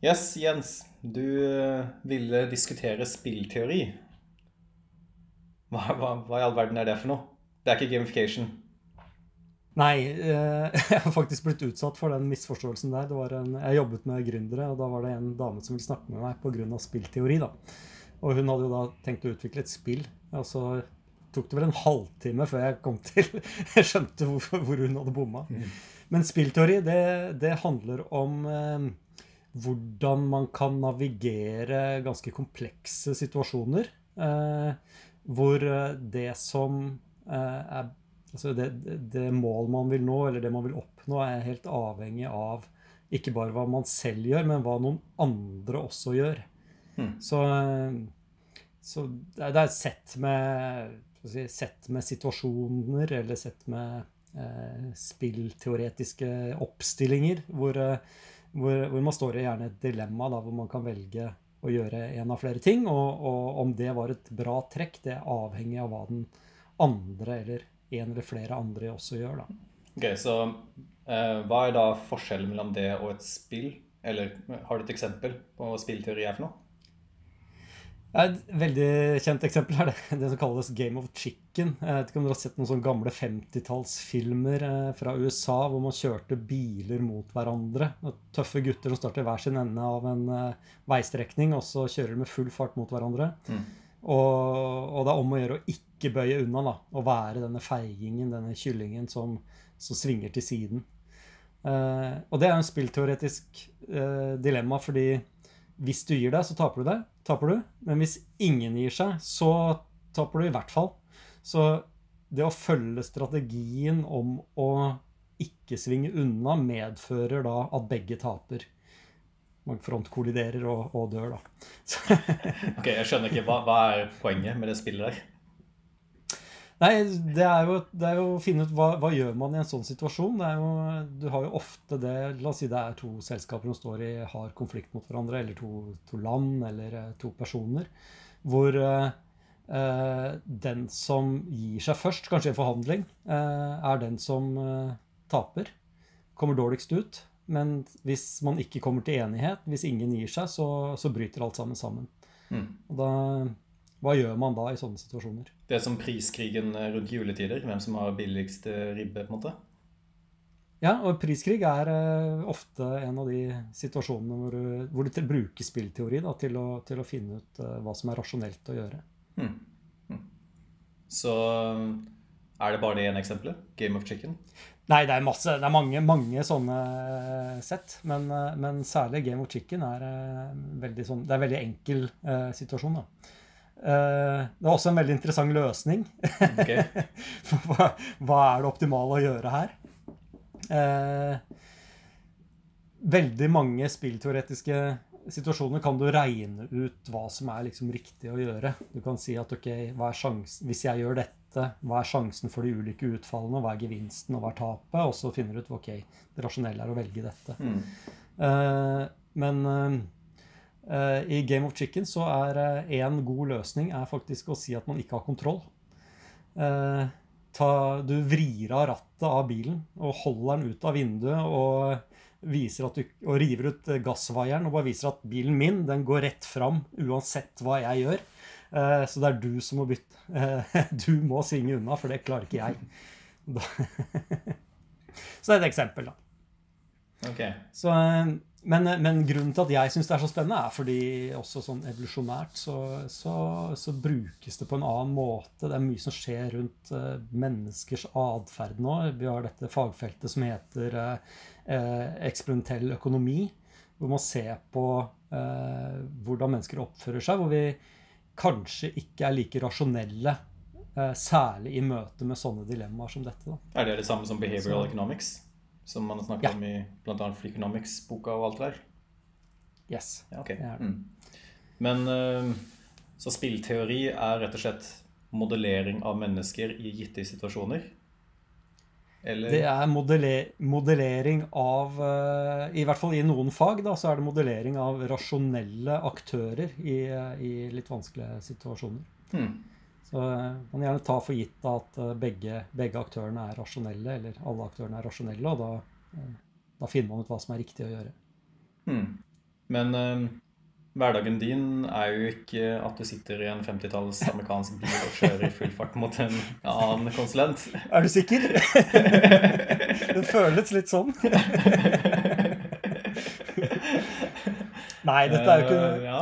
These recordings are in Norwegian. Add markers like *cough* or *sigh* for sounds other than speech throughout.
Yes, Jens. Du eh, ville diskutere spillteori. Hva, hva, hva i all verden er det for noe? Det er ikke gamification. Nei, eh, *laughs* jeg har faktisk blitt utsatt for den misforståelsen der. Det var en, jeg jobbet med gründere, og da var det en dame som ville snakke med meg pga. spillteori. da. Og hun hadde jo da tenkt å utvikle et spill. Og så tok det vel en halvtime før jeg kom til *laughs* Jeg skjønte hvor, hvor hun hadde bomma. Men spillteori, det, det handler om eh, hvordan man kan navigere ganske komplekse situasjoner. Eh, hvor eh, det som eh, er Altså det, det, mål man vil nå, eller det man vil oppnå, er helt avhengig av ikke bare hva man selv gjør, men hva noen andre også gjør. Mm. Så, eh, så, det er sett med, si, sett med situasjoner, eller sett med eh, spillteoretiske oppstillinger, hvor, eh, hvor, hvor, man står i gjerne et dilemma da, hvor man kan velge å gjøre en av flere ting. Og, og om det var et bra trekk, det er avhengig av hva den andre eller en eller flere andre også gjør. da. Ok, Så eh, hva er da forskjellen mellom det og et spill? Eller har du et eksempel på hva spillteori er for noe? Et veldig kjent eksempel er det, det som kalles Game of Chicken. Jeg vet ikke om dere har sett noen sånne gamle 50-tallsfilmer eh, fra USA hvor man kjørte biler mot hverandre. Tøffe gutter som starter hver sin ende av en uh, veistrekning, og så kjører de med full fart mot hverandre. Mm. Og, og, det er om å gjøre å ikke bøye unna da, og være denne feigingen, denne kyllingen som, som svinger til siden. Uh, og det er en spillteoretisk uh, dilemma, fordi hvis du gir deg, så taper du det. Taper du. Men hvis ingen gir seg, så taper du i hvert fall. Så det å følge strategien om å ikke svinge unna medfører da at begge taper. Man frontkolliderer og, og dør, da. *laughs* ok, Jeg skjønner ikke. Hva, hva er poenget med det spillet der? Nei, det er, jo, det er, jo, å finne ut hva, hva gjør man i en sånn situasjon. Jo, du har jo ofte det La oss si det er to selskaper som står i hard konflikt mot hverandre, eller to, to land, eller eh, to personer. Hvor eh, eh, den som gir seg først, kanskje i en forhandling, eh, er den som eh, taper. Kommer dårligst ut. Men hvis man ikke kommer til enighet, hvis ingen gir seg, så, så bryter alt sammen sammen. Mm. Og da hva gjør man da i sånne situasjoner? Det er som priskrigen rundt juletider. Hvem som har billigst ribbe, på en måte? Ja, og priskrig er uh, ofte en av de situasjonene hvor du, hvor du bruker spillteori da, til, å, til, å, finne ut uh, hva som er rasjonelt å gjøre. Hmm. Hmm. Så er det bare det ene eksempelet? Game of Chicken? Nei, det er, masse, det er mange, mange sånne sett. Men, men, særlig Game of Chicken er, veldig, sånn, det er en veldig enkel situasjon. da. Eh, det er også en veldig interessant løsning. Okay. *laughs* hva, hva, er det optimale å gjøre her? Eh, veldig mange spillteoretiske situasjoner kan du regne ut hva som er liksom riktig å gjøre. Du kan si at ok, hvis jeg gjør dette, hva er sjansen for de ulike utfallene? Hva er gevinsten, og hva er tapet? Og så finner du ut ok, det rasjonelle er å velge dette. Mm. Uh, men Eh, I Game of Chicken så er én eh, god løsning er faktisk å si at man ikke har kontroll. Eh, ta, du vrir av rattet av bilen og holder den ut av vinduet og, viser at du, og river ut gassvaieren og bare viser at bilen min den går rett fram uansett hva jeg gjør. Så det er du som må bytte. *laughs* Du må svinge unna, for det klarer ikke jeg. *laughs* *laughs* Så det er et eksempel, da. Okay. Så men, men, grunnen til at jeg syns det er så spennende, er fordi også sånn evolusjonært så, så, så, brukes det på en annen måte. Det er mye som skjer rundt uh, menneskers atferd nå. Vi har dette fagfeltet som heter uh, eksperimentell økonomi, hvor man ser på uh, hvordan mennesker oppfører seg, hvor vi kanskje ikke er like rasjonelle. Særlig i møte med sånne dilemmaer som dette. Da. Er det det samme som behavioral economics? Som man har snakket ja. om i bl.a. Freakonomics-boka og alt det der? Yes. Ja, okay. Det det. Mm. Men uh, så spillteori er rett og slett modellering av mennesker i gitte situasjoner? Eller? Det er modeller modellering av uh, I hvert fall i noen fag da, så er det modellering av rasjonelle aktører i, uh, i litt vanskelige situasjoner. Hmm. Så eh, man kan gjerne ta for gitt at eh, begge, begge, aktørene er rasjonelle, eller alle aktørene er rasjonelle, og da, eh, da, finner man ut hva som er riktig å gjøre. Hmm. Men eh, hverdagen din er jo ikke at du sitter i en 50-talls amerikansk bil og kjører i full fart mot en annen konsulent. *laughs* Er du sikker? *laughs* det føles litt sånn. *laughs* Nei, dette er jo ikke Eh, ja.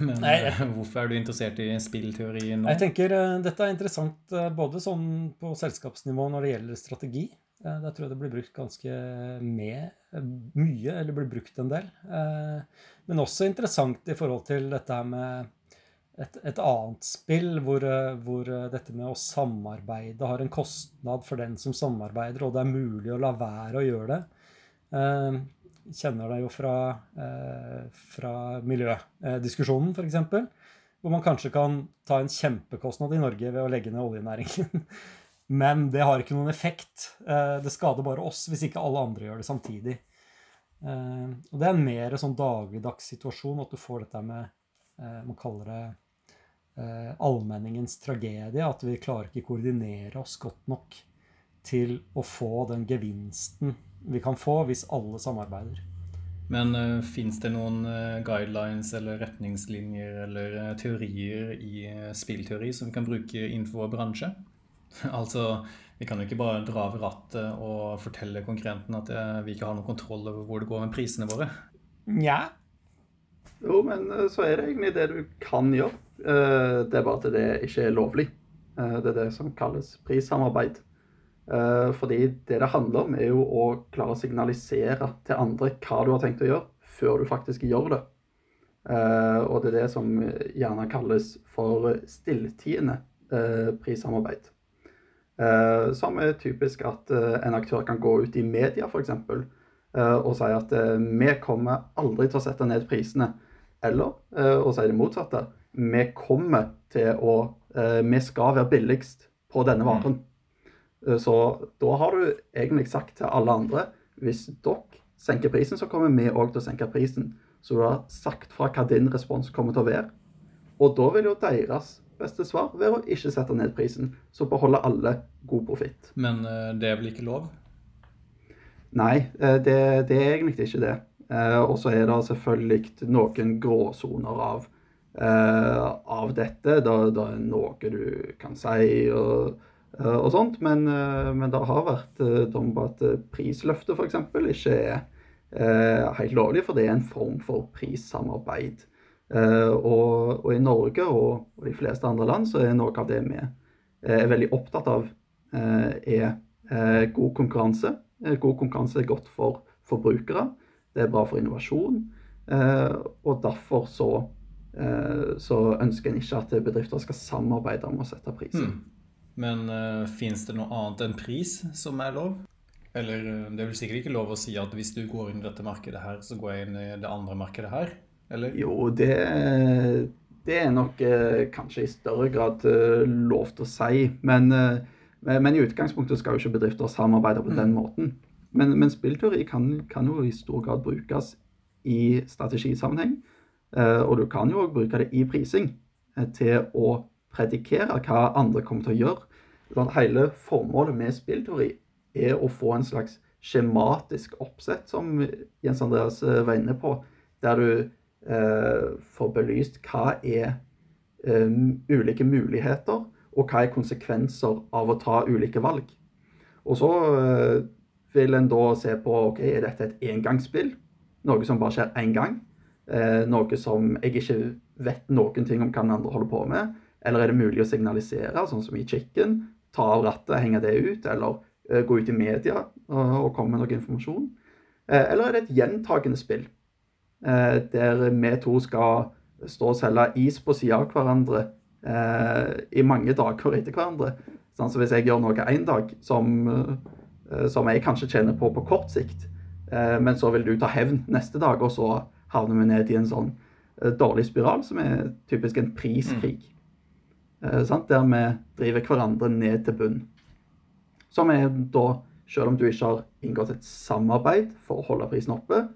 Men Nei, jeg, hvorfor er du interessert i spillteori nå? Jeg tenker eh, Dette er interessant eh, både sånn på selskapsnivå når det gjelder strategi. Eh, Der tror jeg det blir brukt ganske med, eh, mye, eller blir brukt en del. Eh, Men også interessant i forhold til dette her med et, et annet spill hvor, eh, hvor eh, dette med å samarbeide har en kostnad for den som samarbeider, og det er mulig å la være å gjøre det. Kjenner det jo fra, eh, fra miljødiskusjonen, f.eks. Hvor man kanskje kan ta en kjempekostnad i Norge ved å legge ned oljenæringen. *laughs* Men det har ikke noen effekt. Eh, Det skader bare oss hvis ikke alle andre gjør det samtidig. Eh, Og det er en mer sånn dagligdags situasjon at du får dette med Man kaller det allmenningens tragedie. At vi klarer ikke koordinere oss godt nok til å få den gevinsten vi kan få hvis alle samarbeider. Men uh, fins det noen uh, guidelines eller retningslinjer eller uh, teorier i uh, spillteori som vi kan bruke innenfor vår bransje? *laughs* altså, vi kan jo ikke bare dra over rattet og fortelle konkurrenten at eh, vi ikke har noen kontroll over hvor det går med prisene våre. Nja. Jo, men eh, så er det egentlig det du kan gjøre. Eh, Det er bare at det ikke er lovlig. Eh, Det er det som kalles prissamarbeid. Eh, Fordi det det handler om, er jo å klare å signalisere til andre hva du har tenkt å gjøre, før du faktisk gjør det. Eh, Og det er det som gjerne kalles for stilltiende eh, prissamarbeid. Som er typisk at en aktør kan gå ut i media, f.eks. Og si at vi kommer aldri til å sette ned prisene. Eller å si det motsatte. Vi kommer til å Vi skal være billigst på denne varen. Eh, Så da har du egentlig sagt til alle andre hvis dere senker prisen, så kommer vi òg til å senke prisen. Så du har sagt fra hva din respons kommer til å være. Og da vil jo deres beste svar være å ikke sette ned prisen. Så beholder alle god profitt. Men eh, det er vel ikke lov? Nei, eh, det, det er egentlig ikke det. Og så er det selvfølgelig noen gråsoner av, av dette. Det, det er noe du kan si og, og sånt, men, eh, men det har vært eh, dom på at eh, prisløftet f.eks. ikke er eh, helt lovlig, for det er en form for prissamarbeid. Eh, Og, og i Norge og, og de fleste andre land så er noe av det vi eh, er veldig opptatt av, eh, er eh, god konkurranse. Eh, God konkurranse er godt for forbrukere. Det er bra for innovasjon. eh, Og derfor så, eh, så ønsker en ikke at bedrifter skal samarbeide om å sette priser. Hmm. Men uh, fins det noe annet enn pris som er lov? Eller eh, det er vel sikkert ikke lov å si at hvis du går inn i dette markedet her, så går jeg inn i det andre markedet her? Eller? Jo, det, det er nok eh, kanskje i større grad eh, lov til å si. Men, eh, men i utgangspunktet skal jo ikke bedrifter samarbeide på den måten. Men, men spillteori kan, kan jo i stor grad brukes i strategisammenheng. Eh, og du kan jo òg bruke det i prising eh, til å predikere hva andre kommer til å gjøre. Sånn, hele formålet med spillteori er å få en slags skjematisk oppsett, som Jens Andreas eh, var inne på, der du eh, får belyst hva er eh, ulike muligheter, og hva er konsekvenser av å ta ulike valg. Og så eh, vil en da se på ok, er dette et engangsspill, noe som bare skjer én gang. Eh, noe som jeg ikke vet noen ting om hva den andre holder på med. Eller er det mulig å signalisere, sånn som i Chicken? Ta av rattet, henge det ut, eller uh, gå ut i media og, og komme med noe informasjon? Uh, eller er det et gjentagende spill? der vi to skal stå og selge is på sida av hverandre i mange dager etter hverandre. Sånn, så hvis jeg gjør noe én dag som, som jeg kanskje tjener på på kort sikt, men så vil du ta hevn neste dag, og så havner vi ned i en sånn dårlig spiral, som er typisk en priskrig. Eh, sant? Der vi driver hverandre ned til bunn. Som er da, selv om du ikke har inngått et samarbeid for å holde prisen oppe,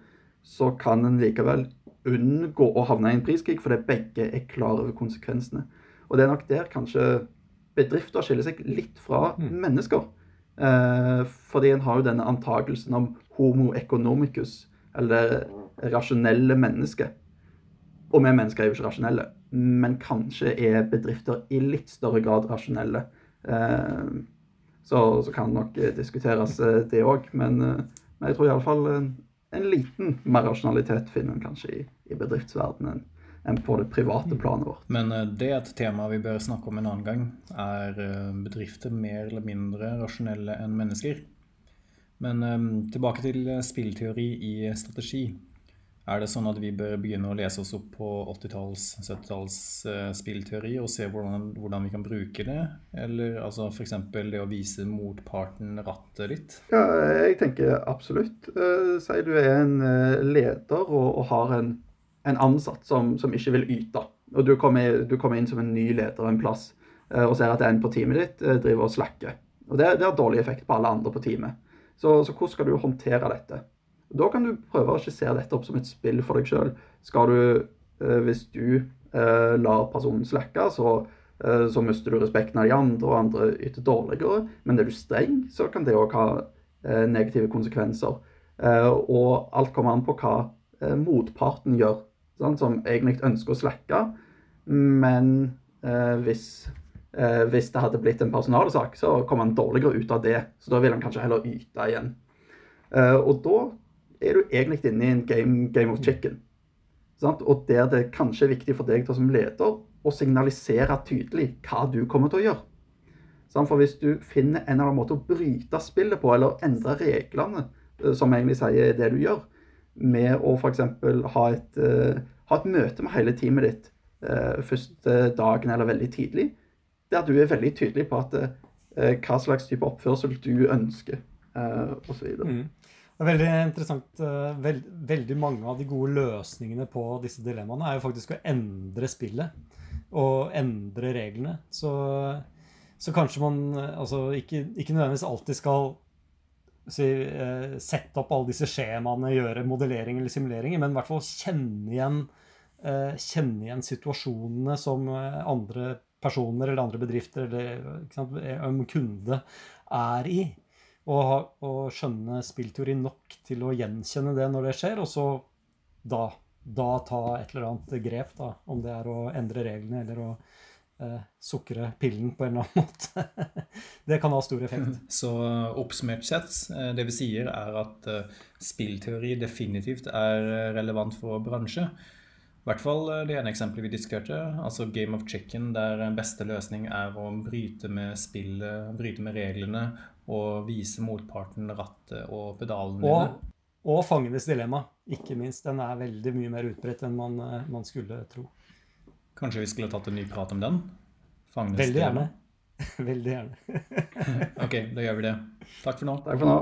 så kan en likevel unngå å havne i en priskrig, fordi begge er klar over konsekvensene. Og det er nok der kanskje bedrifter skiller seg litt fra mennesker. Eh, fordi en har jo denne antakelsen om homo economicus, eller rasjonelle mennesker. Og vi mennesker er jo ikke rasjonelle, men kanskje er bedrifter i litt større grad rasjonelle. Eh, så, så kan det nok diskuteres, eh, det òg. Men, eh, men, jeg tror iallfall en, en liten mer rasjonalitet finner en kanskje i, i bedriftsverdenen enn på det private planet vårt. Men det er et tema vi bør snakke om en annen gang. Er bedrifter mer eller mindre rasjonelle enn mennesker? Men tilbake til spillteori i strategi. Er det sånn at vi bør begynne å lese oss opp på 80-talls, 70-talls uh, spillteori og se hvordan, hvordan, vi kan bruke det? Eller altså f.eks. det å vise motparten rattet litt? Ja, jeg tenker absolutt. Uh, si du er en uh, leder og, og har en, en ansatt som, som, ikke vil yte. Og du kommer, du kommer, inn som en ny leder en plass og ser at en på teamet ditt driver og slakker. Og det, det har dårlig effekt på alle andre på teamet. Så, så hvordan skal du håndtere dette? Da kan du prøve å skissere dette opp som et spill for deg sjøl. Skal du, eh, hvis du eh, lar personen slakke, så, eh, så mister du respekten av de andre, og andre yter dårligere. Men er du streng, så kan det òg ha negative konsekvenser. Og alt kommer an på hva motparten gjør, sant? som egentlig ønsker å slakke. Men hvis, hvis det hadde blitt en personalsak, så kom han dårligere ut av det. Så da vil han kanskje heller yte igjen. og da er du egentlig inne i en game, game of chicken. Sant? Og der det kanskje er viktig for deg som leder å signalisere tydelig hva du kommer til å gjøre. Sant? For hvis du finner en eller annen måte å bryte spillet på, eller endre reglene, eh, som egentlig sier det du gjør, med å f.eks. Ha, et, uh, ha et møte med hele teamet ditt uh, første dagen eller veldig tidlig, der du er veldig tydelig på at, uh, hva slags type oppførsel du ønsker, uh, osv. Det er veldig interessant. Eh, veld, veldig mange av de gode løsningene på disse dilemmaene er jo faktisk å endre spillet og endre reglene. Så, så kanskje man altså, ikke, ikke, nødvendigvis alltid skal si, eh, sette opp alle disse skjemaene, gjøre modellering eller simuleringer, men i hvert fall kjenne igjen, eh, kjenne igjen situasjonene som andre personer eller andre bedrifter eller sant, en kunde er i og, og skjønne spillteori nok til å gjenkjenne det når det skjer, og så da, da ta et eller annet grep, da, om det er å endre reglene eller å eh, sukre pillen på en eller annen *laughs* måte. det kan ha stor effekt. *laughs* Så oppsummert sett, eh, det vi sier er at uh, spillteori definitivt er relevant for bransje. I hvert fall det ene eksempelet vi diskuterte, altså Game of Chicken, der beste løsning er å bryte med spillet, bryte med reglene og vise motparten rattet og pedalene og, Og fangenes dilemma, ikke minst. Den er veldig mye mer utbredt enn man, eh, man skulle tro. Kanskje vi skulle tatt en ny prat om den? Fangenes veldig dilemma. gjerne. *laughs* veldig gjerne. *laughs* ok, da gjør vi det. Takk for nå. Takk for nå.